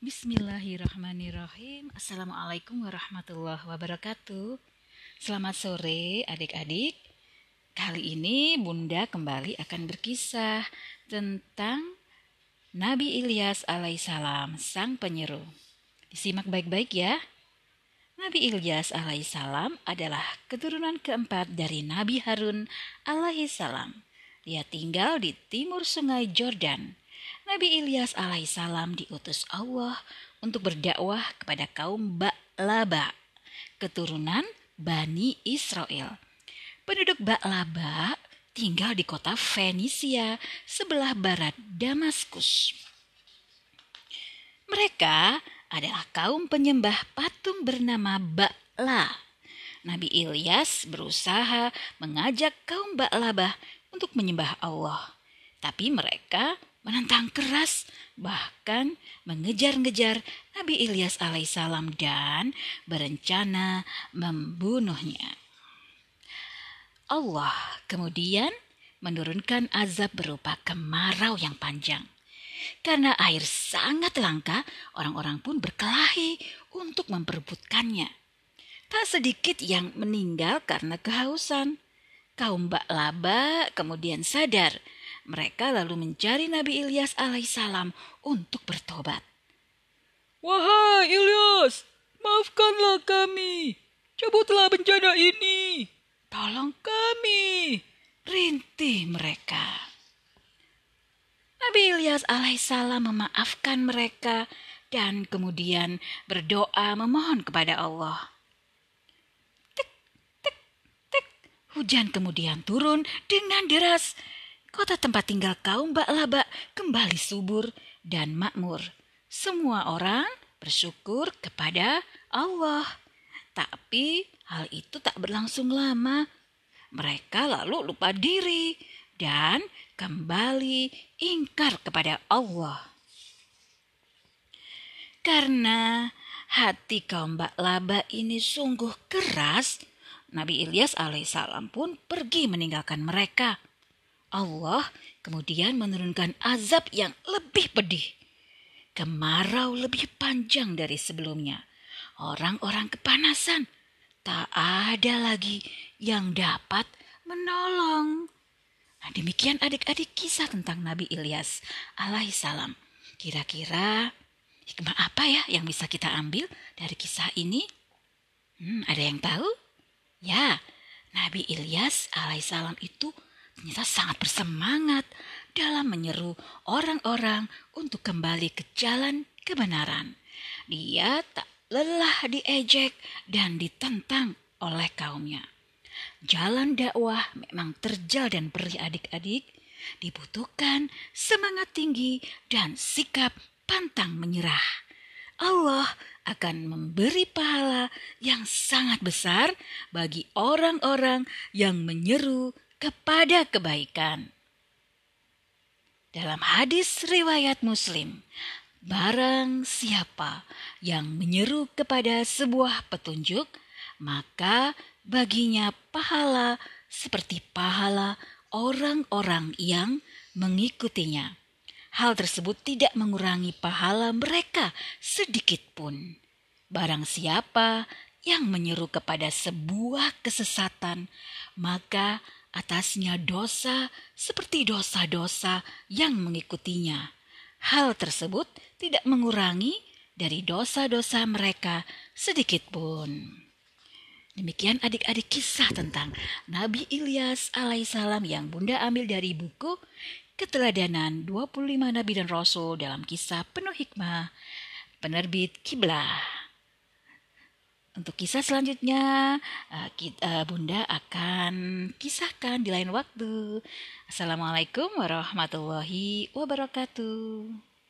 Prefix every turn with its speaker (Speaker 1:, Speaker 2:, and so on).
Speaker 1: Bismillahirrahmanirrahim. Assalamualaikum warahmatullahi wabarakatuh. Selamat sore adik-adik. Kali ini Bunda kembali akan berkisah tentang Nabi Ilyas alaihissalam, sang penyeru. Disimak baik-baik ya. Nabi Ilyas alaihissalam adalah keturunan keempat dari Nabi Harun alaihissalam. Dia tinggal di timur sungai Jordan Nabi Ilyas alaihissalam diutus Allah untuk berdakwah kepada kaum Ba'laba, keturunan Bani Israel. Penduduk Ba'laba tinggal di kota Fenisia sebelah barat Damaskus. Mereka adalah kaum penyembah patung bernama Ba'la. Nabi Ilyas berusaha mengajak kaum Ba'labah untuk menyembah Allah. Tapi mereka menentang keras, bahkan mengejar-ngejar Nabi Ilyas alaihissalam dan berencana membunuhnya. Allah kemudian menurunkan azab berupa kemarau yang panjang. Karena air sangat langka, orang-orang pun berkelahi untuk memperebutkannya. Tak sedikit yang meninggal karena kehausan. Kaum Mbak Laba kemudian sadar mereka lalu mencari Nabi Ilyas alaihissalam untuk bertobat.
Speaker 2: Wahai Ilyas, maafkanlah kami. Cabutlah bencana ini. Tolong kami.
Speaker 1: Rintih mereka. Nabi Ilyas alaihissalam memaafkan mereka dan kemudian berdoa memohon kepada Allah. Tek, tek, tek. Hujan kemudian turun dengan deras Kota tempat tinggal kaum Ba'laba kembali subur dan makmur. Semua orang bersyukur kepada Allah. Tapi hal itu tak berlangsung lama. Mereka lalu lupa diri dan kembali ingkar kepada Allah. Karena hati kaum Ba'laba ini sungguh keras, Nabi Ilyas alaihissalam pun pergi meninggalkan mereka. Allah kemudian menurunkan azab yang lebih pedih. Kemarau lebih panjang dari sebelumnya. Orang-orang kepanasan. Tak ada lagi yang dapat menolong. Nah, demikian adik-adik kisah tentang Nabi Ilyas alaihissalam. Kira-kira hikmah apa ya yang bisa kita ambil dari kisah ini? Hmm, ada yang tahu? Ya, Nabi Ilyas alaihissalam itu ternyata sangat bersemangat dalam menyeru orang-orang untuk kembali ke jalan kebenaran. Dia tak lelah diejek dan ditentang oleh kaumnya. Jalan dakwah memang terjal dan perih adik-adik, dibutuhkan semangat tinggi dan sikap pantang menyerah. Allah akan memberi pahala yang sangat besar bagi orang-orang yang menyeru kepada kebaikan. Dalam hadis riwayat Muslim, barang siapa yang menyeru kepada sebuah petunjuk, maka baginya pahala seperti pahala orang-orang yang mengikutinya. Hal tersebut tidak mengurangi pahala mereka sedikit pun. Barang siapa yang menyeru kepada sebuah kesesatan, maka atasnya dosa seperti dosa-dosa yang mengikutinya. Hal tersebut tidak mengurangi dari dosa-dosa mereka sedikit pun. Demikian adik-adik kisah tentang Nabi Ilyas alaihissalam yang Bunda ambil dari buku Keteladanan 25 Nabi dan Rasul dalam kisah penuh hikmah penerbit Kiblah. Untuk kisah selanjutnya, uh, uh, Bunda akan kisahkan di lain waktu. Assalamualaikum warahmatullahi wabarakatuh.